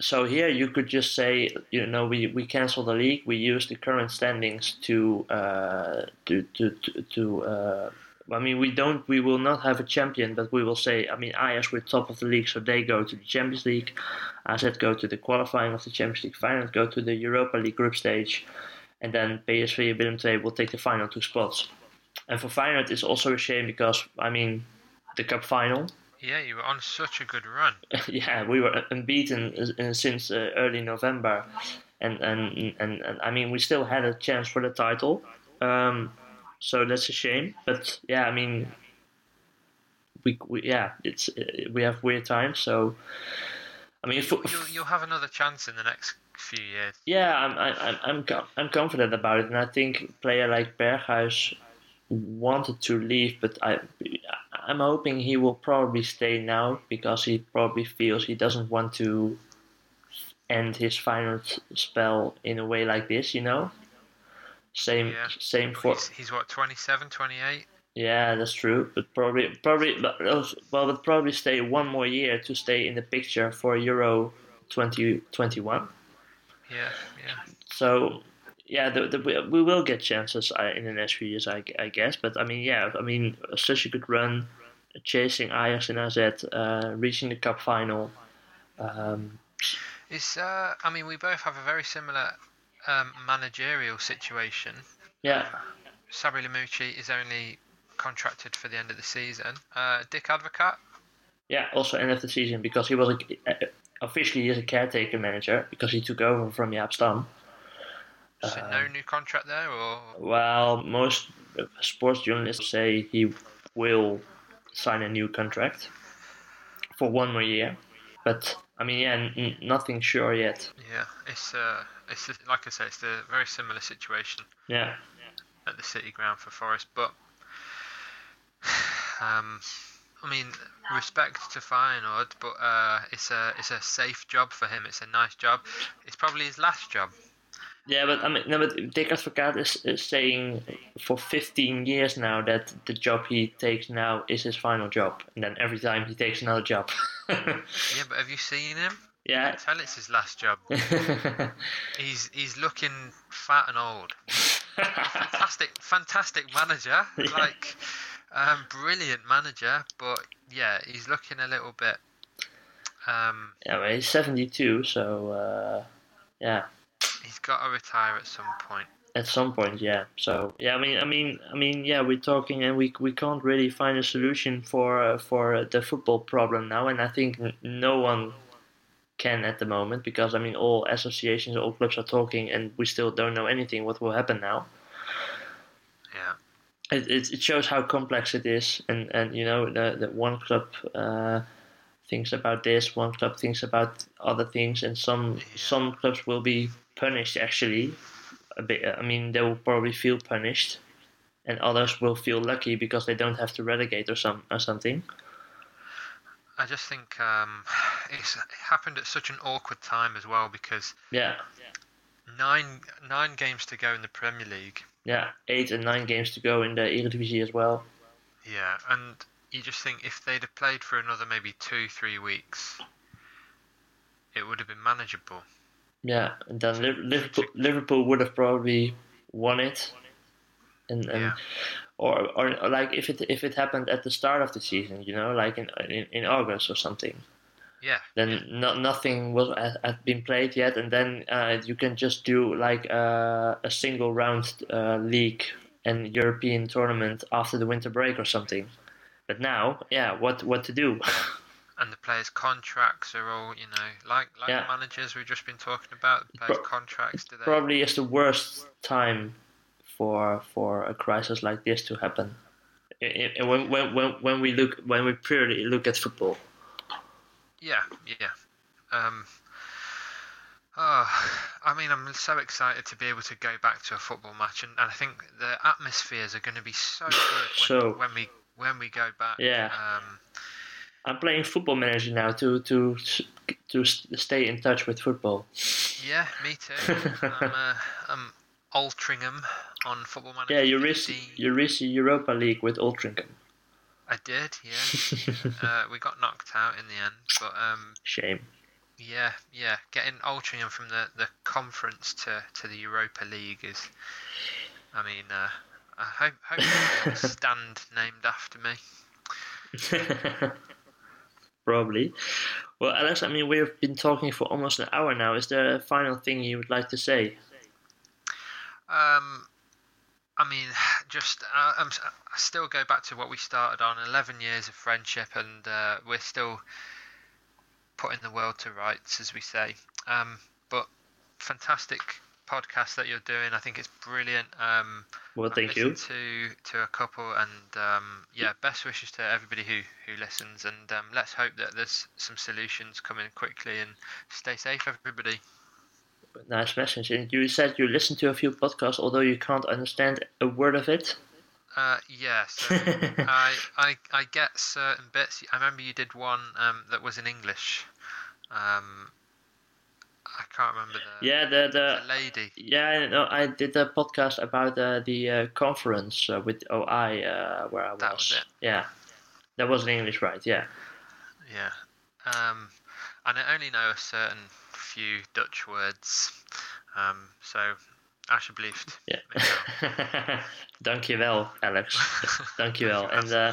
S2: so here you could just say, you know, we, we cancel the league. We use the current standings to uh, to to to. to uh, I mean, we don't. We will not have a champion, but we will say. I mean, Ajax we're top of the league, so they go to the Champions League. AZ go to the qualifying of the Champions League. Feyenoord go to the Europa League group stage, and then PSV and Willem II will take the final two spots. And for Feyenoord, it's also a shame because I mean, the cup final
S3: Yeah, you were on such a good run.
S2: yeah, we were unbeaten uh, since uh, early November, and, and and and I mean we still had a chance for the title, um, so that's a shame. But yeah, I mean, we, we yeah, it's we have weird times. So I mean, for,
S3: You'll, you'll have another chance in the next few years.
S2: yeah, I'm I'm I'm I'm confident about it, and I think a player like Berghuis wanted to leave, but I I'm hoping he will probably stay now because he probably feels he doesn't want to end his final spell in a way like this, you know. Same
S3: Yeah.
S2: same for
S3: He's, he's what, 27, 28?
S2: yeah, that's true. But probably, probably, but well, but probably stay one more year to stay in the picture for Euro 2021.
S3: Yeah, yeah.
S2: So, yeah, the, the, we- we will get chances uh, in the next few years, I, I guess. But I mean, yeah, I mean, such a good run, chasing Ajax and AZ, uh, reaching the cup final. Um,
S3: It's, uh, I mean, we both have a very similar um, managerial situation.
S2: yeah,
S3: Sabri Lamouchi is only contracted for the end of the season. Uh, Dick Advocaat,
S2: yeah. Also, end of the season because he was a, uh, officially he is a caretaker manager because he took over from Jaap Stam.
S3: so no new contract there, or
S2: Well, most sports journalists say he will sign a new contract for one more year, but I mean, yeah, n- nothing sure yet.
S3: yeah, it's uh, it's like I say, it's a very similar situation
S2: Yeah,
S3: at the City Ground for Forest, but um, I mean, respect to Feyenoord, but uh, it's a it's a safe job for him. It's a nice job. It's probably his last job.
S2: yeah, but I mean, no, but Dick Advocaat is, is saying for 15 years now that the job he takes now is his final job, and then every time he takes another job.
S3: Yeah, but have you seen him?
S2: Yeah.
S3: Tell it's his last job. He's he's looking fat and old. fantastic, fantastic manager.
S2: Yeah.
S3: Like, um, brilliant manager. But yeah, he's looking a little bit. Um,
S2: yeah, well, he's 72, so uh, yeah.
S3: he's got to retire at some point.
S2: At some point, yeah. So yeah, I mean, I mean, I mean, yeah, we're talking, and we we can't really find a solution for uh, for uh, the football problem now, and I think no one can at the moment because I mean, all associations, all clubs are talking, and we still don't know anything what will happen now.
S3: Yeah.
S2: It it, it shows how complex it is, and and you know, the the one club. Uh, thinks about this one club thinks about other things and some some clubs will be punished actually a bit i mean they will probably feel punished and others will feel lucky because they don't have to relegate or some or something
S3: I just think um, it's, it happened at such an awkward time as well because
S2: yeah
S3: nine nine games to go in the Premier League.
S2: yeah eight and nine games to go in the Eredivisie as well
S3: Yeah, and you just think if they'd have played for another maybe two, three weeks, it would have been manageable.
S2: yeah and then liverpool, liverpool would have probably won it and, and
S3: Yeah.
S2: Or, or like if it if it happened at the start of the season you know like in in, in august or something
S3: Yeah.
S2: then no, nothing was had, been played yet, and then uh, you can just do like uh, a single round uh, league and European tournament after the winter break or something. But now, yeah, what what to do?
S3: and the players' contracts are all, you know, like like
S2: Yeah.
S3: the managers we've just been talking about. The players'
S2: Pro-
S3: contracts, do they?
S2: Probably is the worst time for for a crisis like this to happen. I- When when when we look when we purely look at football.
S3: Yeah, yeah. Um, oh, I mean, I'm so excited to be able to go back to a football match, and, and I think the atmospheres are going to be so good when,
S2: So-
S3: when we when we go back.
S2: Yeah.
S3: Um,
S2: I'm playing Football Manager now to to to stay in touch with football.
S3: yeah, me too. I'm, uh, I'm Altrincham on Football Manager.
S2: Yeah, you
S3: 15.
S2: you Europa League with Altrincham.
S3: I did, yeah. uh, we got knocked out in the end, but um,
S2: Shame.
S3: yeah, yeah. Getting Altrincham from the, the conference to, to the Europa League is, I mean, uh, I hope hope a stand named after me.
S2: Probably. Well, Alex, I mean, we've been talking for almost an hour now. Is there a final thing you would like to say?
S3: Um, I mean, just uh, I'm, I still go back to what we started on: eleven years of friendship, and uh, we're still putting the world to rights, as we say. Um, but fantastic podcast that you're doing. I think it's brilliant. Um,
S2: Well,
S3: I've
S2: thank you.
S3: To to a couple, and um, yeah, best wishes to everybody who who listens, and um, let's hope that there's some solutions coming quickly, and stay safe, everybody.
S2: Nice message. And you said you listened to a few podcasts, although you can't understand a word of it.
S3: Uh, yeah, so I, I I get certain bits. I remember you did one um, that was in English. Um, I can't remember the
S2: yeah, the
S3: the
S2: the
S3: lady.
S2: yeah, I know. I did a podcast about uh, the uh, conference uh, with OI uh, where I was.
S3: That was it.
S2: Yeah, that was in English, right? Yeah.
S3: Yeah. Um, and I only know a certain few Dutch words. Um, so alsjeblieft.
S2: Yeah. Dankjewel, Alex. Dankjewel. And uh,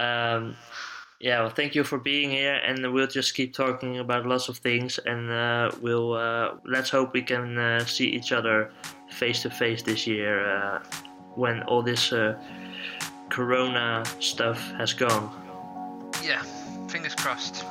S2: um, yeah, well, thank you for being here, and we'll just keep talking about lots of things, and uh, we'll uh, let's hope we can uh, see each other face to face this year uh, when all this uh, Corona stuff has gone.
S3: yeah, fingers crossed.